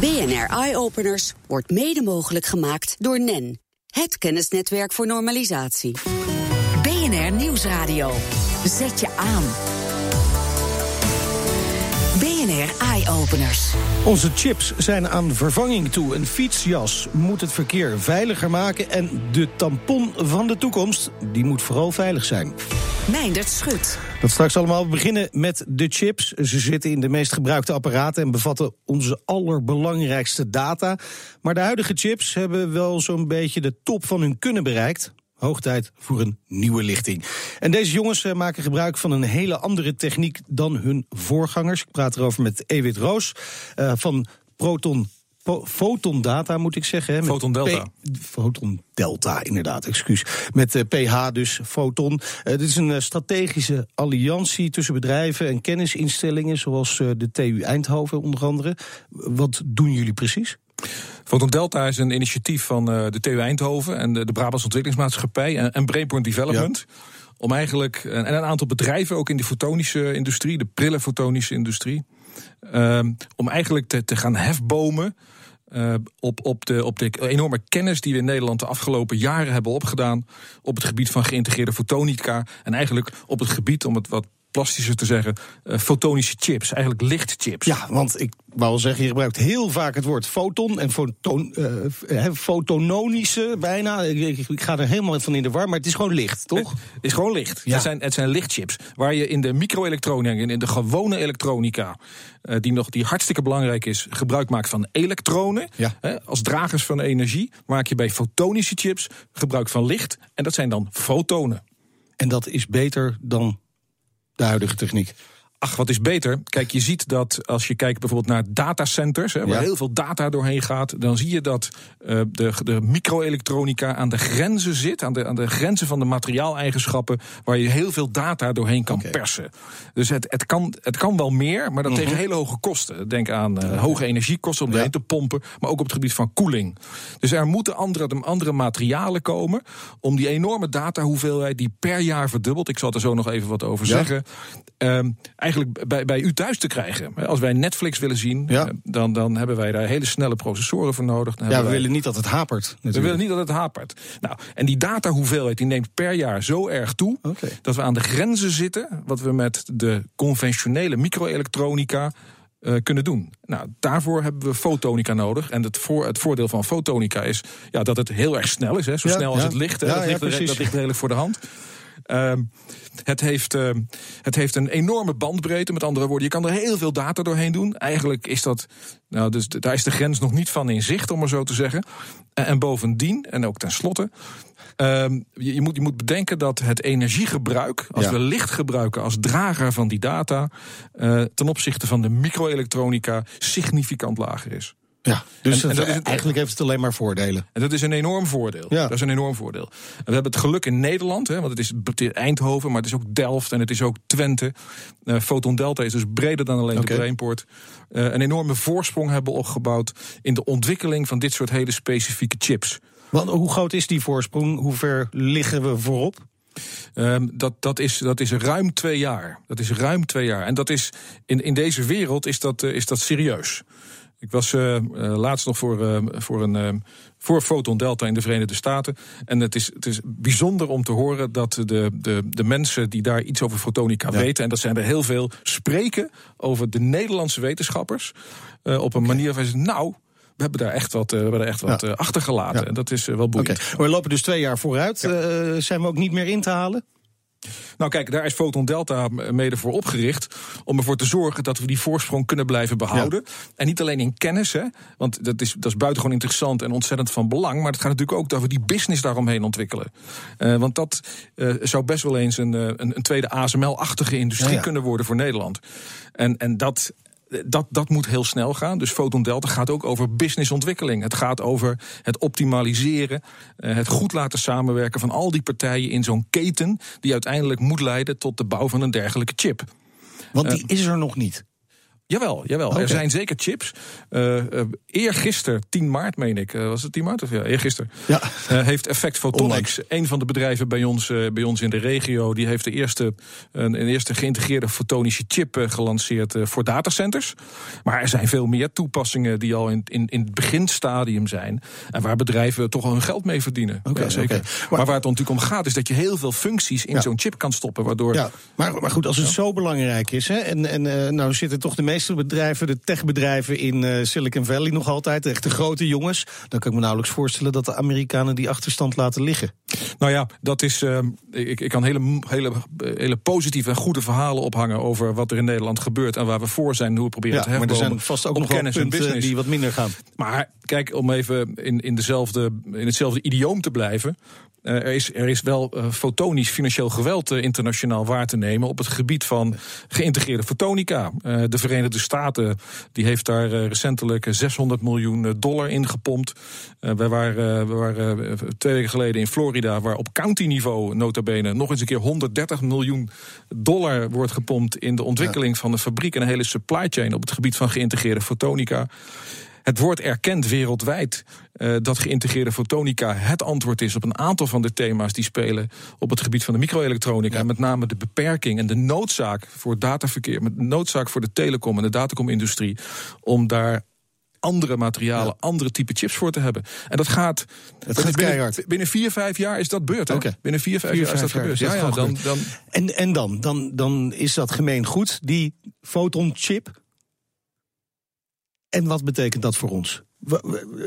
BNR Eye Openers wordt mede mogelijk gemaakt door NEN, het kennisnetwerk voor normalisatie. BNR Nieuwsradio. Zet je aan. BNR Eye Openers. Onze chips zijn aan vervanging toe. Een fietsjas moet het verkeer veiliger maken. En de tampon van de toekomst, die moet vooral veilig zijn. Meindert Schut. Dat straks allemaal we beginnen met de chips. Ze zitten in de meest gebruikte apparaten en bevatten onze allerbelangrijkste data. Maar de huidige chips hebben wel zo'n beetje de top van hun kunnen bereikt. Hoog tijd voor een nieuwe lichting. En deze jongens eh, maken gebruik van een hele andere techniek dan hun voorgangers. Ik praat erover met Ewit Roos uh, van Proton Photon Data moet ik zeggen. Hè, Photon Delta. Photon Delta, inderdaad, excuus. Met uh, PH dus, Photon. Uh, dit is een uh, strategische alliantie tussen bedrijven en kennisinstellingen... zoals de TU Eindhoven onder andere. Wat doen jullie precies? Photon Delta is een initiatief van de TU Eindhoven... en de, de Brabants Ontwikkelingsmaatschappij en, en Brainpoint Development... Ja. Om eigenlijk, en een aantal bedrijven ook in de fotonische industrie... de prille fotonische industrie... om eigenlijk te, te gaan hefbomen uh, op, op, de, op de enorme kennis die we in Nederland de afgelopen jaren hebben opgedaan. op het gebied van geïntegreerde fotonica. En eigenlijk op het gebied, om het wat plastischer te zeggen, uh, fotonische chips, eigenlijk lichtchips. Ja, want ik wou wel zeggen, je gebruikt heel vaak het woord foton en foton, uh, fotononische bijna. Ik, ik, ga er helemaal van in de war, maar het is gewoon licht, toch? Het is gewoon licht. Ja. Het, zijn, het zijn lichtchips waar je in de microelektronica en in de gewone elektronica, uh, die, nog, die hartstikke belangrijk is, gebruik maakt van elektronen. Ja. als dragers van energie maak je bij fotonische chips gebruik van licht en dat zijn dan fotonen. En dat is beter dan de huidige techniek? Ach, wat is beter? Kijk, je ziet dat als je kijkt bijvoorbeeld naar datacenters, hè, waar heel veel data doorheen gaat, dan zie je dat uh, de, de microelektronica aan de grenzen zit, aan de, aan de grenzen van de materiaaleigenschappen, waar je heel veel data doorheen kan okay. persen. Dus het, het, kan, het kan wel meer, maar dan mm -hmm. tegen hele hoge kosten. Denk aan uh, hoge energiekosten om ja. te pompen, maar ook op het gebied van koeling. Dus er moeten andere, andere materialen komen om die enorme datahoeveelheid die per jaar verdubbelt, ik zal er zo nog even wat over ja. zeggen. Um, eigenlijk bij, bij u thuis te krijgen. Als wij Netflix willen zien, ja. dan, dan hebben wij daar hele snelle processoren voor nodig. Dan ja, we wij... willen niet dat het hapert. Natuurlijk. We willen niet dat het hapert. Nou, en die datahoeveelheid die neemt per jaar zo erg toe okay. dat we aan de grenzen zitten wat we met de conventionele microelektronica uh, kunnen doen. Nou, daarvoor hebben we fotonica nodig. En het, voor, het voordeel van fotonica is ja, dat het heel erg snel is. Hè, zo ja, snel als ja. het licht. Hè, dat, ligt, dat ligt redelijk voor de hand. Uh, het, heeft, uh, het heeft een enorme bandbreedte. Met andere woorden, je kan er heel veel data doorheen doen. Eigenlijk is dat. Nou, dus daar is de grens nog niet van in zicht, om maar zo te zeggen. Uh, en bovendien, en ook tenslotte. Uh, je, je, moet, je moet bedenken dat het energiegebruik, als ja. we licht gebruiken als drager van die data, uh, ten opzichte van de microelektronica significant lager is. Ja, dus en, en dat is het, eigenlijk heeft het alleen maar voordelen. En dat is een enorm voordeel. Ja. Dat is een enorm voordeel. En we hebben het geluk in Nederland, hè, want het is, Eindhoven, maar het is ook Delft en het is ook Twente. Uh, Photon Delta is dus breder dan alleen okay. de Brainport. Uh, een enorme voorsprong hebben opgebouwd in de ontwikkeling van dit soort hele specifieke chips. Want hoe groot is die voorsprong? Hoe ver liggen we voorop? Um, dat, dat, is, dat is ruim twee jaar. Dat is ruim twee jaar. En dat is in, in deze wereld is dat, uh, is dat serieus. Ik was uh, uh, laatst nog voor, uh, voor, een, voor Photon Delta in de Verenigde Staten. En het is, het is bijzonder om te horen dat de, de, de mensen die daar iets over fotonica ja. weten, en dat zijn er heel veel, spreken over de Nederlandse wetenschappers. op een okay. manier van, nou, we hebben daar echt wat, we hebben daar echt wat ja. achtergelaten. Ja. En dat is wel boeiend. Okay. We lopen dus twee jaar vooruit. Zijn we ook niet meer in te halen? Nou kijk, daar is Photon Delta mede voor opgericht. Om ervoor te zorgen dat we die voorsprong kunnen blijven behouden. Ja. En niet alleen in kennis, hè, want dat is, dat is buitengewoon interessant en ontzettend van belang. Maar het gaat natuurlijk ook dat we die business daaromheen ontwikkelen. Uh, want dat uh, zou best wel eens een, een, een tweede ASML-achtige industrie ja, ja. kunnen worden voor Nederland. En, en dat dat, dat moet heel snel gaan. Dus Photon Delta gaat ook over businessontwikkeling. Het gaat over het optimaliseren, het goed laten samenwerken van al die partijen in zo'n keten die uiteindelijk moet leiden tot de bouw van een dergelijke chip. Want die is er nog niet. Jawel, jawel. Er zijn zeker chips. Uh, uh, eergisteren, 10 maart meen ik, uh, was het 10 maart of ja, eergisteren, ja. heeft Effect Photonics, een van de bedrijven bij ons, bij ons in de regio, die heeft de eerste, een, een eerste geïntegreerde fotonische chip gelanceerd voor datacenters. Maar er zijn veel meer toepassingen die al in, in, in het beginstadium zijn en waar bedrijven toch al hun geld mee verdienen. Okay, ja, zeker. Okay. Maar, maar, waar het natuurlijk om gaat, is dat je heel veel functies in ja. zo'n chip kan stoppen, waardoor. Ja, maar, maar goed, als het zo belangrijk is, hè, en, en nou zitten toch de meeste meeste bedrijven, de techbedrijven in uh, Silicon Valley nog altijd, echt de grote jongens. Dan kan ik me nauwelijks voorstellen dat de Amerikanen die achterstand laten liggen. Nou ja, dat is. Uh, ik, ik kan hele, hele, hele positieve en goede verhalen ophangen over wat er in Nederland gebeurt en waar we voor zijn, hoe we proberen ja, te hebben. Maar er zijn vast ook nog kennis en business die wat minder gaan. Maar kijk, om even in, in, dezelfde, in hetzelfde idioom te blijven. Uh, er, is, er is wel uh, fotonisch financieel geweld uh, internationaal waar te nemen op het gebied van geïntegreerde fotonica. de Verenigde Staten die heeft daar recentelijk 600 miljoen dollar in gepompt. wij waren, we waren twee weken geleden in Florida, waar op county-niveau nota bene nog eens een keer 130 miljoen dollar wordt gepompt in de ontwikkeling van een fabriek en een hele supply chain op het gebied van geïntegreerde fotonica. Het wordt erkend wereldwijd uh, dat geïntegreerde fotonica het antwoord is op een aantal van de thema's die spelen op het gebied van de microelektronica. Ja. Met name de beperking en de noodzaak voor dataverkeer, met de noodzaak voor de telecom en de datacomindustrie om daar andere materialen, ja. andere type chips voor te hebben. En dat gaat. Het gaat binnen, binnen vier, vijf jaar is dat beurt. Okay. Binnen vier, vijf vier, jaar is dat gebeurd. Ja, ja, dan, dan... En, en dan, dan, dan is dat gemeen goed, die fotonchip. En wat betekent dat voor ons?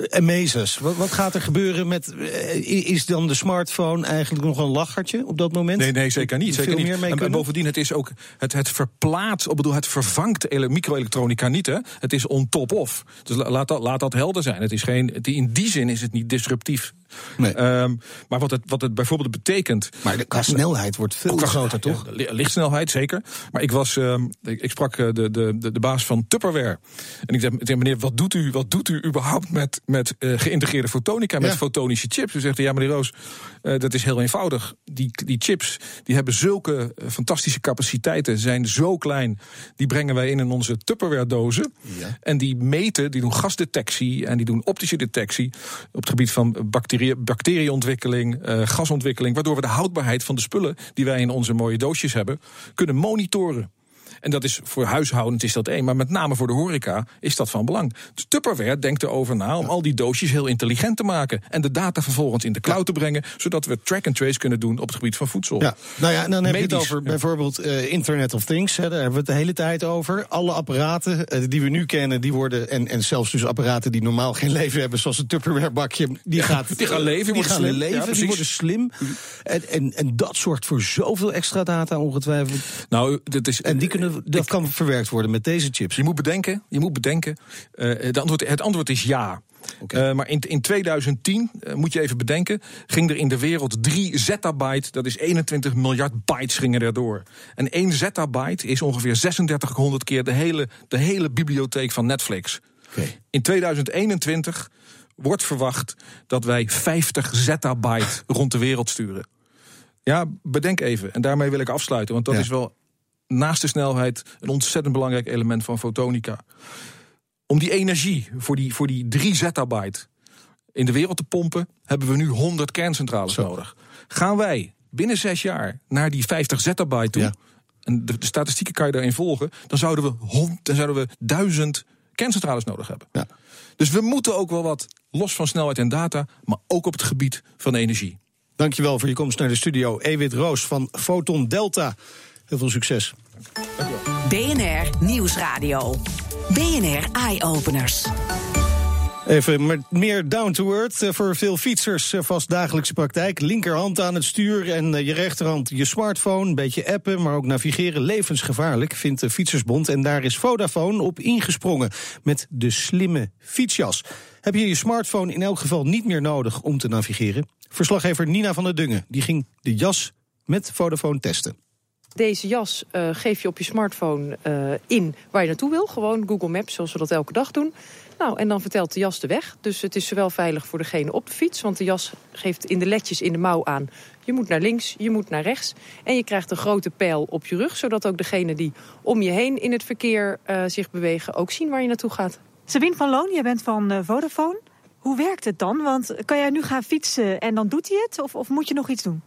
Amazes. Wat, wat gaat er gebeuren met. Eh, is dan de smartphone eigenlijk nog een lachertje op dat moment? Nee, nee zeker niet. Zeker niet. En bovendien, het is ook. Het, het verplaatst, ik bedoel, het vervangt microelektronica niet. Hè? Het is on top of. Dus laat dat, laat dat helder zijn. Het is geen, in die zin is het niet disruptief. Nee. Um, maar wat het, wat het bijvoorbeeld betekent. Maar de qua snelheid wordt veel groter, toch? Ja, lichtsnelheid, zeker. Maar ik was. Um, ik, ik, sprak de, de, de, de baas van Tupperware. En ik zei, meneer, wat doet u, wat doet u überhaupt? Überhaupt met, met uh, geïntegreerde fotonica, met fotonische chips. U zegt, ja meneer Roos, uh, dat is heel eenvoudig. Die, die chips die hebben zulke uh, fantastische capaciteiten, zijn zo klein. Die brengen wij in in onze Tupperware dozen. Ja. En die meten, die doen gasdetectie en die doen optische detectie... op het gebied van bacterie, bacterieontwikkeling, gasontwikkeling... waardoor we de houdbaarheid van de spullen die wij in onze mooie doosjes hebben... kunnen monitoren. En dat is voor huishoudend is dat één, maar met name voor de horeca is dat van belang. Dus Tupperware denkt erover na om al die doosjes heel intelligent te maken en de data vervolgens in de cloud te brengen, zodat we track and trace kunnen doen op het gebied van voedsel. Ja, nou ja, dan heb je het over bijvoorbeeld uh, Internet of Things. Hè, daar hebben we het de hele tijd over. Alle apparaten uh, die we nu kennen, die worden en, en zelfs dus apparaten die normaal geen leven hebben, zoals een Tupperware bakje, die, gaat, die gaan leven, die gaan slim. leven, ja, die worden slim. En, en, en dat zorgt voor zoveel extra data ongetwijfeld. Nou, dat is, en die kunnen dat kan verwerkt worden met deze chips. Je moet bedenken, je moet bedenken uh, het, antwoord, het antwoord is ja. Okay. Uh, maar in, in 2010, uh, moet je even bedenken, ging er in de wereld 3 zettabyte, dat is 21 miljard bytes gingen erdoor. En 1 zettabyte is ongeveer 3600 keer de hele, de hele bibliotheek van Netflix. Okay. In 2021 wordt verwacht dat wij 50 zettabyte rond de wereld sturen. Ja, bedenk even. En daarmee wil ik afsluiten, want dat ja. is wel naast de snelheid een ontzettend belangrijk element van fotonica. Om die energie voor die, voor die 3 zettabyte in de wereld te pompen, hebben we nu 100 kerncentrales Zo. nodig. Gaan wij binnen zes jaar naar die 50 zettabyte toe, ja. en de, de, statistieken kan je daarin volgen, dan zouden we, dan zouden we duizend kerncentrales nodig hebben. Ja. Dus we moeten ook wel wat, los van snelheid en data, maar ook op het gebied van energie. Dankjewel voor je komst naar de studio. Ewit Roos van Photon Delta. Heel veel succes. BNR Nieuwsradio. BNR Eye Openers. Even meer down to earth. Eh, voor veel fietsers eh, vast dagelijkse praktijk. Linkerhand aan het stuur en eh, je rechterhand je smartphone. Een beetje appen, maar ook navigeren levensgevaarlijk, vindt de Fietsersbond. En daar is Vodafone op ingesprongen met de slimme fietsjas. Heb je je smartphone in elk geval niet meer nodig om te navigeren? Verslaggever Nina van der Dungen die ging de jas met Vodafone testen. Deze jas uh, geef je op je smartphone uh, in waar je naartoe wil. Gewoon Google Maps, zoals we dat elke dag doen. Nou, en dan vertelt de jas de weg. Dus het is zowel veilig voor degene op de fiets... want de jas geeft in de ledjes in de mouw aan... je moet naar links, je moet naar rechts. En je krijgt een grote pijl op je rug... zodat ook degene die om je heen in het verkeer uh, zich bewegen... ook zien waar je naartoe gaat. Sabine van Loon, jij bent van Vodafone. Hoe werkt het dan? Want kan jij nu gaan fietsen en dan doet hij het? Of, of moet je nog iets doen?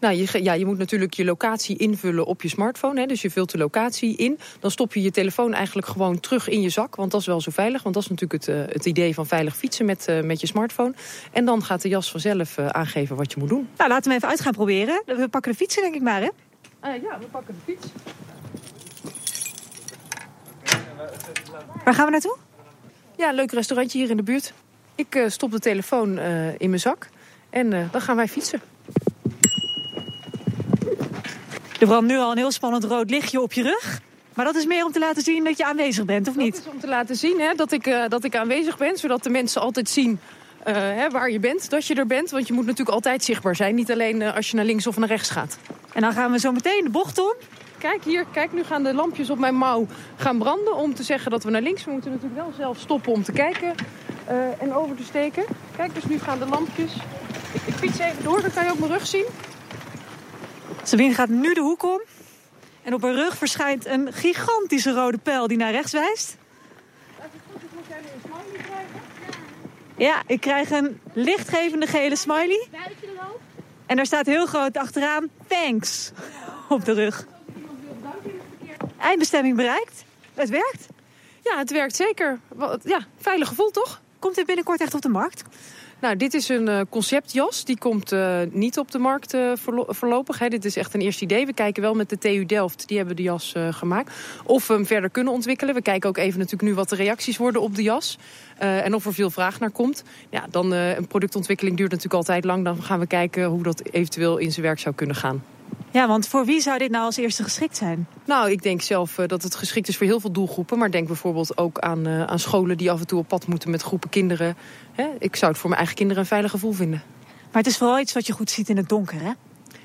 Nou, je, ja, je moet natuurlijk je locatie invullen op je smartphone. Hè, dus je vult de locatie in. Dan stop je je telefoon eigenlijk gewoon terug in je zak. Want dat is wel zo veilig. Want dat is natuurlijk het, uh, het idee van veilig fietsen met, uh, met je smartphone. En dan gaat de jas vanzelf uh, aangeven wat je moet doen. Nou, laten we even uit gaan proberen. We pakken de fietsen denk ik maar, hè? ja, we pakken de fiets. Waar gaan we naartoe? Ja, leuk restaurantje hier in de buurt. Ik stop de telefoon in mijn zak. En dan gaan wij fietsen. Er brandt nu al een heel spannend rood lichtje op je rug. Maar dat is meer om te laten zien dat je aanwezig bent, of niet? Dat is om te laten zien hè, dat, ik, uh, dat ik aanwezig ben. Zodat de mensen altijd zien uh, hè, waar je bent, dat je er bent. Want je moet natuurlijk altijd zichtbaar zijn. Niet alleen uh, als je naar links of naar rechts gaat. En dan gaan we zo meteen de bocht om. Kijk hier, kijk, nu gaan de lampjes op mijn mouw gaan branden. Om te zeggen dat we naar links. We moeten natuurlijk wel zelf stoppen om te kijken en over te steken. Kijk, dus nu gaan de lampjes. Ik, ik fiets even door, dan kan je ook mijn rug zien. Sabine gaat nu de hoek om. En op haar rug verschijnt een gigantische rode pijl die naar rechts wijst. Ja, ik krijg een lichtgevende gele smiley. En daar staat heel groot achteraan thanks op de rug. Eindbestemming bereikt. Het werkt. Ja, het werkt zeker. Ja, veilig gevoel toch? Komt dit binnenkort echt op de markt? Nou, dit is een uh, conceptjas. Die komt uh, niet op de markt uh, voorlo voorlopig. Hè. Dit is echt een eerste idee. We kijken wel met de TU Delft, die hebben de jas gemaakt. Of we hem verder kunnen ontwikkelen. We kijken ook even natuurlijk nu wat de reacties worden op de jas. en of er veel vraag naar komt. Ja, dan een productontwikkeling duurt natuurlijk altijd lang. Dan gaan we kijken hoe dat eventueel in zijn werk zou kunnen gaan. Ja, want voor wie zou dit nou als eerste geschikt zijn? Nou, ik denk zelf uh, dat het geschikt is voor heel veel doelgroepen. Maar denk bijvoorbeeld ook aan, uh, aan scholen die af en toe op pad moeten met groepen kinderen. Hè? Ik zou het voor mijn eigen kinderen een veilig gevoel vinden. Maar het is vooral iets wat je goed ziet in het donker, hè?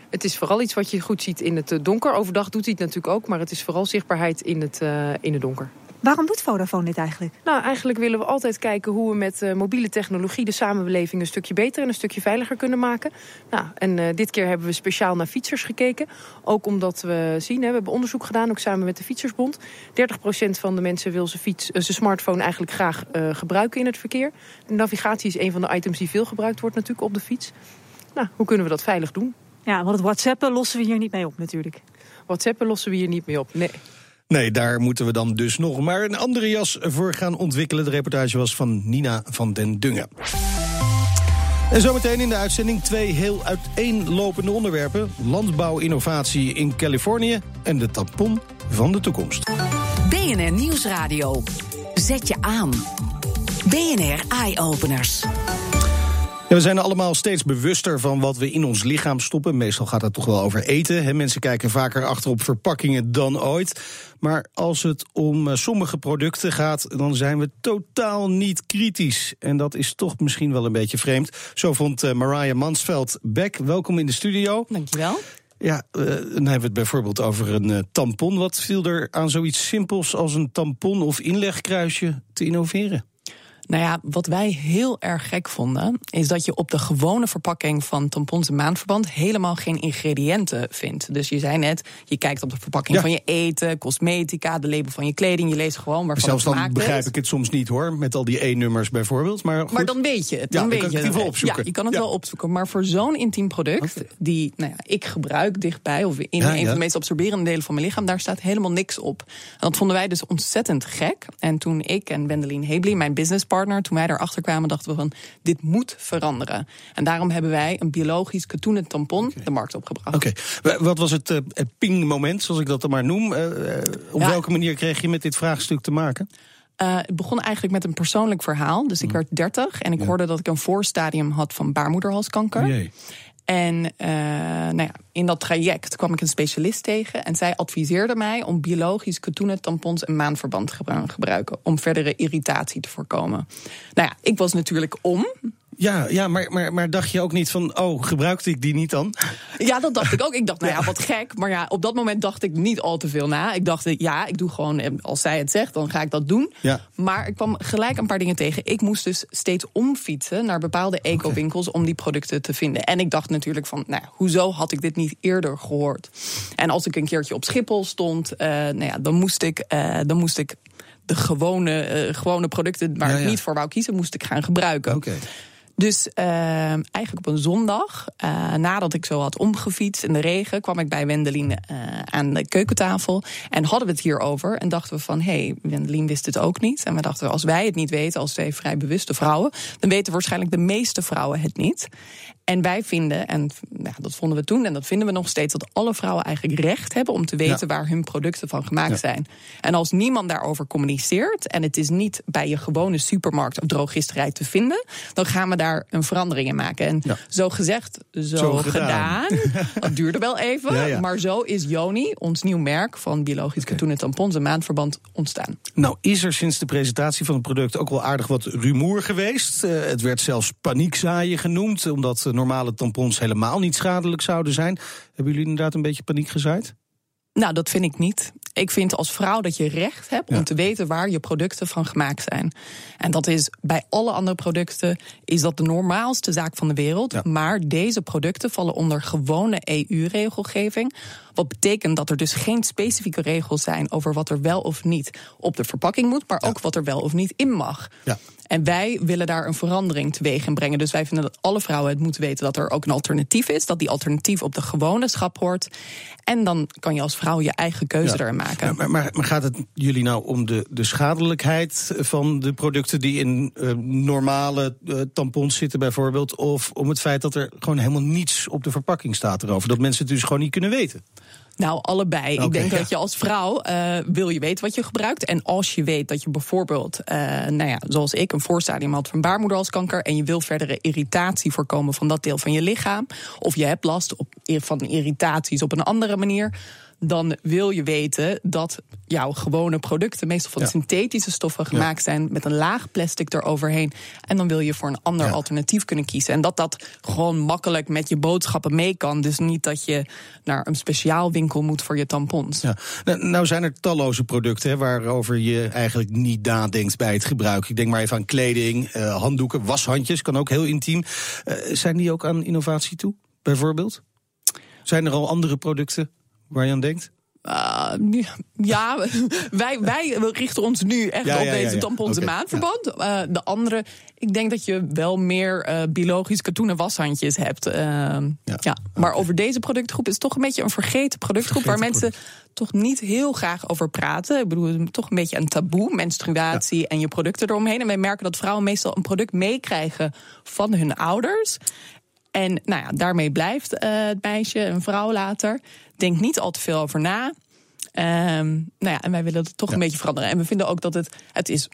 Het is vooral iets wat je goed ziet in het donker. Overdag doet hij het natuurlijk ook, maar het is vooral zichtbaarheid in het, uh, in het donker. Waarom doet Vodafone dit eigenlijk? Nou, eigenlijk willen we altijd kijken hoe we met uh, mobiele technologie de samenleving een stukje beter en een stukje veiliger kunnen maken. Nou, en uh, dit keer hebben we speciaal naar fietsers gekeken. Ook omdat we zien, hè, we hebben onderzoek gedaan, ook samen met de Fietsersbond. 30% van de mensen wil zijn, fiets, uh, zijn smartphone eigenlijk graag gebruiken in het verkeer. De navigatie is een van de items die veel gebruikt wordt natuurlijk op de fiets. Nou, hoe kunnen we dat veilig doen? Ja, want het WhatsAppen lossen we hier niet mee op natuurlijk. WhatsAppen lossen we hier niet mee op, nee. Nee, daar moeten we dan dus nog maar een andere jas voor gaan ontwikkelen. De reportage was van Nina van den Dungen. En zometeen in de uitzending twee heel uiteenlopende onderwerpen. Landbouwinnovatie in Californië en de tampon van de toekomst. BNR Nieuwsradio. Zet je aan. BNR Eye Openers. We zijn allemaal steeds bewuster van wat we in ons lichaam stoppen. Meestal gaat het toch wel over eten. Hè? Mensen kijken vaker achter op verpakkingen dan ooit. Maar als het om uh, sommige producten gaat, dan zijn we totaal niet kritisch. En dat is toch misschien wel een beetje vreemd. Zo vond uh, Mariah Mansveld Beck. Welkom in de studio. Dankjewel. Ja, uh, dan hebben we het bijvoorbeeld over een tampon. Wat viel er aan zoiets simpels als een tampon of inlegkruisje te innoveren? Nou ja, wat wij heel erg gek vonden, is dat je op de gewone verpakking van tampons en maandverband helemaal geen ingrediënten vindt. Dus je zei net, je kijkt op de verpakking ja. van je eten, cosmetica, de label van je kleding, je leest gewoon waarvan Zelfs het dan begrijp ik het soms niet hoor, met al die E-nummers bijvoorbeeld. Maar, goed. maar dan weet je het. Dan ja, weet kan je het geval opzoeken. Ja, je kan het ja. wel opzoeken. Maar voor zo'n intiem product, okay. die nou ja, ik gebruik dichtbij, of in Ja, een van de meest absorberende delen van mijn lichaam, daar staat helemaal niks op. En dat vonden wij dus ontzettend gek. En toen ik en Wendelin Hebli, mijn businesspartner, toen wij daarachter kwamen, dachten we van dit moet veranderen. En daarom hebben wij een biologisch katoenen tampon de markt opgebracht. Oké, okay. wat was het uh, ping-moment, zoals ik dat dan maar noem? Uh, op Ja. welke manier kreeg je met dit vraagstuk te maken? Uh, het begon eigenlijk met een persoonlijk verhaal. Dus ik werd 30 en ik Ja. hoorde dat ik een voorstadium had van baarmoederhalskanker. Oh. En eh, nou ja, in dat traject kwam ik een specialist tegen. En zij adviseerde mij om biologisch katoenen tampons en maandverband te gebru- gebruiken. Om verdere irritatie te voorkomen. Nou ja, ik was natuurlijk om. Ja, Ja, maar, maar, maar dacht je ook niet van, oh, gebruikte ik die niet dan? Ja, dat dacht ik ook. Ik dacht, nou ja, wat gek. Maar ja, op dat moment dacht ik niet al te veel na. Ik dacht, ja, ik doe gewoon, eh, als zij het zegt, dan ga ik dat doen. Ja. Maar ik kwam gelijk een paar dingen tegen. Ik moest dus steeds omfietsen naar bepaalde eco-winkels om die producten te vinden. En ik dacht natuurlijk van, nou, hoezo had ik dit niet eerder gehoord? En als ik een keertje op Schiphol stond, uh, nou ja, dan moest ik, uh, dan moest ik de gewone, uh, gewone producten waar ja, ja. ik niet voor wou kiezen, moest ik gaan gebruiken. Okay. Dus uh, eigenlijk op een zondag, uh, nadat ik zo had omgefietst in de regen, kwam ik bij Wendelin uh, aan de keukentafel. En hadden we het hierover. En dachten we van, hé, hey, Wendelin wist het ook niet. En we dachten, als wij het niet weten, als twee vrij bewuste vrouwen, dan weten waarschijnlijk de meeste vrouwen het niet. En wij vinden, en nou, dat vonden we toen en dat vinden we nog steeds, dat alle vrouwen eigenlijk recht hebben om te weten ja. waar hun producten van gemaakt ja. zijn. En als niemand daarover communiceert en het is niet bij je gewone supermarkt of drogisterij te vinden, dan gaan we daar een verandering in maken. En ja. zo gezegd, zo, zo gedaan. gedaan. dat duurde wel even, maar zo is Joni, ons nieuw merk van biologisch okay. katoen en tampons en maandverband ontstaan. Nou, is er sinds de presentatie van het product ook wel aardig wat rumoer geweest? Uh, het werd zelfs paniekzaaien genoemd, omdat normale tampons helemaal niet schadelijk zouden zijn. Hebben jullie inderdaad een beetje paniek gezaaid? Nou, dat vind ik niet. Ik vind als vrouw dat je recht hebt om ja. te weten waar je producten van gemaakt zijn. En dat is bij alle andere producten is dat de normaalste zaak van de wereld. Ja. Maar deze producten vallen onder gewone EU-regelgeving. Wat betekent dat er dus geen specifieke regels zijn over wat er wel of niet op de verpakking moet, maar ja. ook wat er wel of niet in mag. Ja. En wij willen daar een verandering teweeg in brengen. Dus wij vinden dat alle vrouwen het moeten weten dat er ook een alternatief is. Dat die alternatief op de gewone schap hoort. En dan kan je als vrouw je eigen keuze ja. erin maken. Maar, maar, maar, gaat het jullie nou om de, de schadelijkheid van de producten die in uh, normale uh, tampons zitten, bijvoorbeeld? Of om het feit dat er gewoon helemaal niets op de verpakking staat erover? Dat mensen het dus gewoon niet kunnen weten? Nou, allebei. Okay, ik denk ja. dat je als vrouw uh, wil je weten wat je gebruikt. En als je weet dat je bijvoorbeeld, uh, nou ja, zoals ik, een voorstadium had van baarmoederhalskanker. en je wil verdere irritatie voorkomen van dat deel van je lichaam. of je hebt last op, van irritaties op een andere manier dan wil je weten dat jouw gewone producten meestal van ja. synthetische stoffen gemaakt ja. zijn met een laag plastic eroverheen. En dan wil je voor een ander ja. alternatief kunnen kiezen. En dat dat gewoon makkelijk met je boodschappen mee kan. Dus niet dat je naar een speciaal winkel moet voor je tampons. Ja. Nou, nou zijn er talloze producten hè, waarover je eigenlijk niet nadenkt bij het gebruik. Ik denk maar even aan kleding, uh, handdoeken, washandjes, kan ook heel intiem. Uh, zijn die ook aan innovatie toe, bijvoorbeeld? Zijn er al andere producten waar je aan denkt? Uh, ja, wij, wij richten ons nu echt ja, op ja, deze ja, tampons en okay, maandverband. Uh, de andere, ik denk dat je wel meer uh, biologisch katoenen washandjes hebt. Uh, ja. Maar over deze productgroep is het toch een beetje een vergeten productgroep... Vergeten waar mensen product. toch niet heel graag over praten. Ik bedoel, toch een beetje een taboe, menstruatie en je producten eromheen. En wij merken dat vrouwen meestal een product meekrijgen van hun ouders... En nou ja, daarmee blijft het meisje, een vrouw later. Denkt niet al te veel over na. Um, nou ja, en wij willen het toch ja. een beetje veranderen. En we vinden ook dat het, het is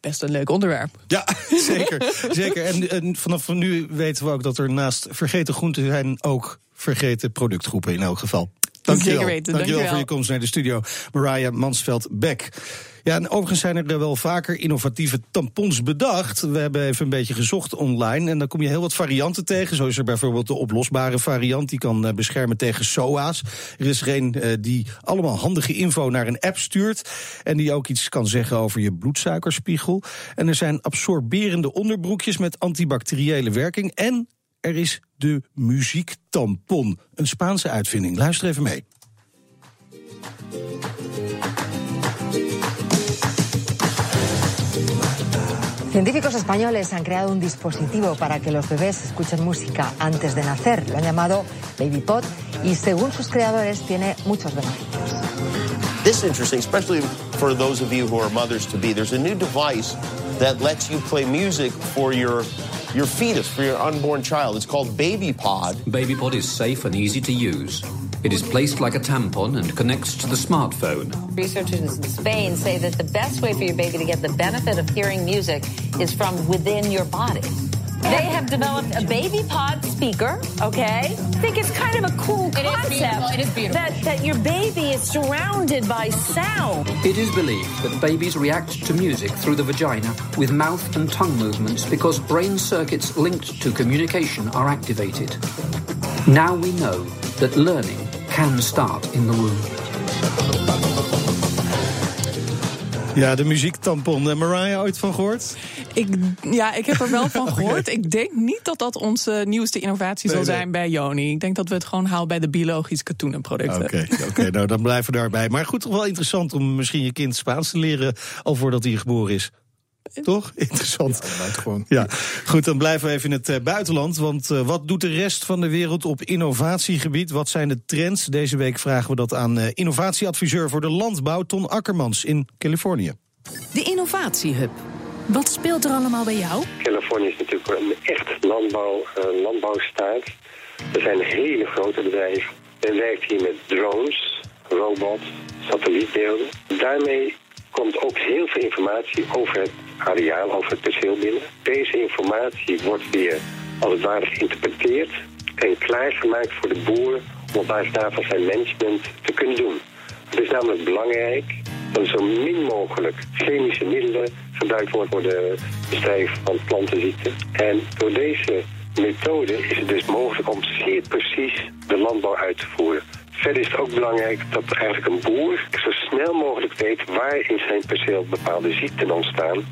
best een leuk onderwerp. Ja, zeker. zeker. En, en vanaf nu weten we ook dat er naast vergeten groenten zijn ook vergeten productgroepen in elk geval. Dankjewel. Zeker weten. Dankjewel, Dankjewel voor je komst naar de studio, Mariah Mansveld-Beck. Ja, en overigens zijn er wel vaker innovatieve tampons bedacht. We hebben even een beetje gezocht online en dan kom je heel wat varianten tegen. Zo is er bijvoorbeeld de oplosbare variant, die kan beschermen tegen SOA's. Er is er een die allemaal handige info naar een app stuurt en die ook iets kan zeggen over je bloedsuikerspiegel. En er zijn absorberende onderbroekjes met antibacteriële werking en er is de muziektampon, een Spaanse uitvinding. Luister even mee. Científicos españoles han creado un dispositivo para que los bebés escuchen música antes de nacer. Lo han llamado BabyPod y según sus creadores tiene muchos beneficios. This is interesting, especially for those of you who are mothers to be. There's a new device that lets you play music for your your fetus, for your unborn child. It's called Baby Pod. Baby Pod is safe and easy to use. It is placed like a tampon and connects to the smartphone. Researchers in Spain say that the best way for your baby to get the benefit of hearing music is from within your body. They have developed a baby pod speaker, okay? I think it's kind of a cool concept It is beautiful. That, that your baby is surrounded by sound. It is believed that babies react to music through the vagina with mouth and tongue movements because brain circuits linked to communication are activated. Now we know that learning can start in the womb. Ja, de muziektampon. Uh, Mariah, ooit van gehoord? Ik, ja, ik heb er wel van gehoord. Ik denk niet dat dat onze nieuwste innovatie Nee, zal nee. zijn bij Joni. Ik denk dat we het gewoon halen bij de biologisch katoenen producten. Oké, oké, nou dan blijven we daarbij. Maar goed, toch wel interessant om misschien je kind Spaans te leren al voordat hij geboren is. Toch? Interessant. gewoon. Ja, goed, dan blijven we even in het eh, buitenland. Want eh, wat doet de rest van de wereld op innovatiegebied? Wat zijn de trends? Deze week vragen we dat aan eh, innovatieadviseur voor de landbouw, Ton Akkermans in Californië. De Innovatiehub. Wat speelt er allemaal bij jou? Californië is natuurlijk een echt landbouw, eh, landbouwstaat. Er zijn hele grote bedrijven. Men werkt hier met drones, robots, satellietbeelden. Daarmee komt ook heel veel informatie over het areaal, over het perceel binnen. Deze informatie wordt weer als het ware geïnterpreteerd en klaargemaakt voor de boer om op basis daarvan zijn management te kunnen doen. Het is namelijk belangrijk dat zo min mogelijk chemische middelen gebruikt worden voor de bestrijding van plantenziekten. En door deze methode is het dus mogelijk om zeer precies de landbouw uit te voeren. Verder is het ook belangrijk dat eigenlijk een boer zo snel mogelijk weet waar in zijn perceel bepaalde ziekten ontstaan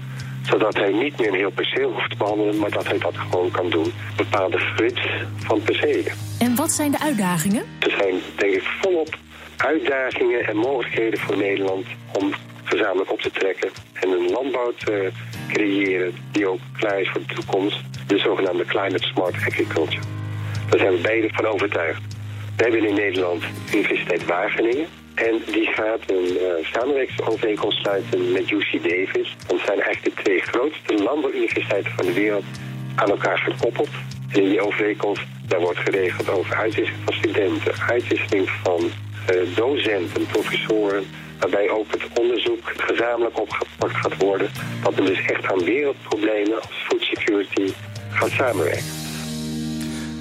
zodat hij niet meer een heel perceel hoeft te behandelen, maar dat hij dat gewoon kan doen. Bepaalde grids van percelen. En wat zijn de uitdagingen? Er zijn denk ik volop uitdagingen en mogelijkheden voor Nederland om gezamenlijk op te trekken en een landbouw te creëren die ook klaar is voor de toekomst. De zogenaamde Climate Smart Agriculture. Daar zijn we beide van overtuigd. We hebben in Nederland de Universiteit Wageningen. En die gaat een eh, samenwerkingsovereenkomst sluiten met UC Davis. Dat zijn eigenlijk de twee grootste landbouwuniversiteiten van de wereld aan elkaar gekoppeld. En in die overeenkomst daar wordt geregeld over uitwisseling van studenten, uitwisseling van eh, docenten, professoren, waarbij ook het onderzoek gezamenlijk opgepakt gaat worden. Dat men dus echt aan wereldproblemen als food security gaat samenwerken.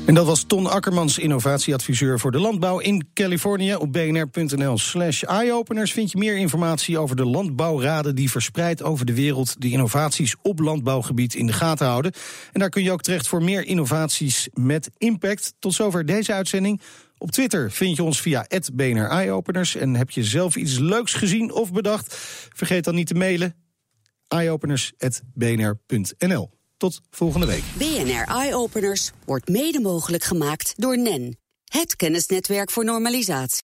En dat was Ton Akkermans, innovatieadviseur voor de landbouw in Californië. Op bnr.nl slash eyeopeners vind je meer informatie over de landbouwraden... die verspreid over de wereld de innovaties op landbouwgebied in de gaten houden. En daar kun je ook terecht voor meer innovaties met impact. Tot zover deze uitzending. Op Twitter vind je ons via BNR Eyeopeners. En heb je zelf iets leuks gezien of bedacht? Vergeet dan niet te mailen eyeopeners.bnr.nl. Tot volgende week. BNR Eye Openers wordt mede mogelijk gemaakt door NEN, het kennisnetwerk voor normalisatie.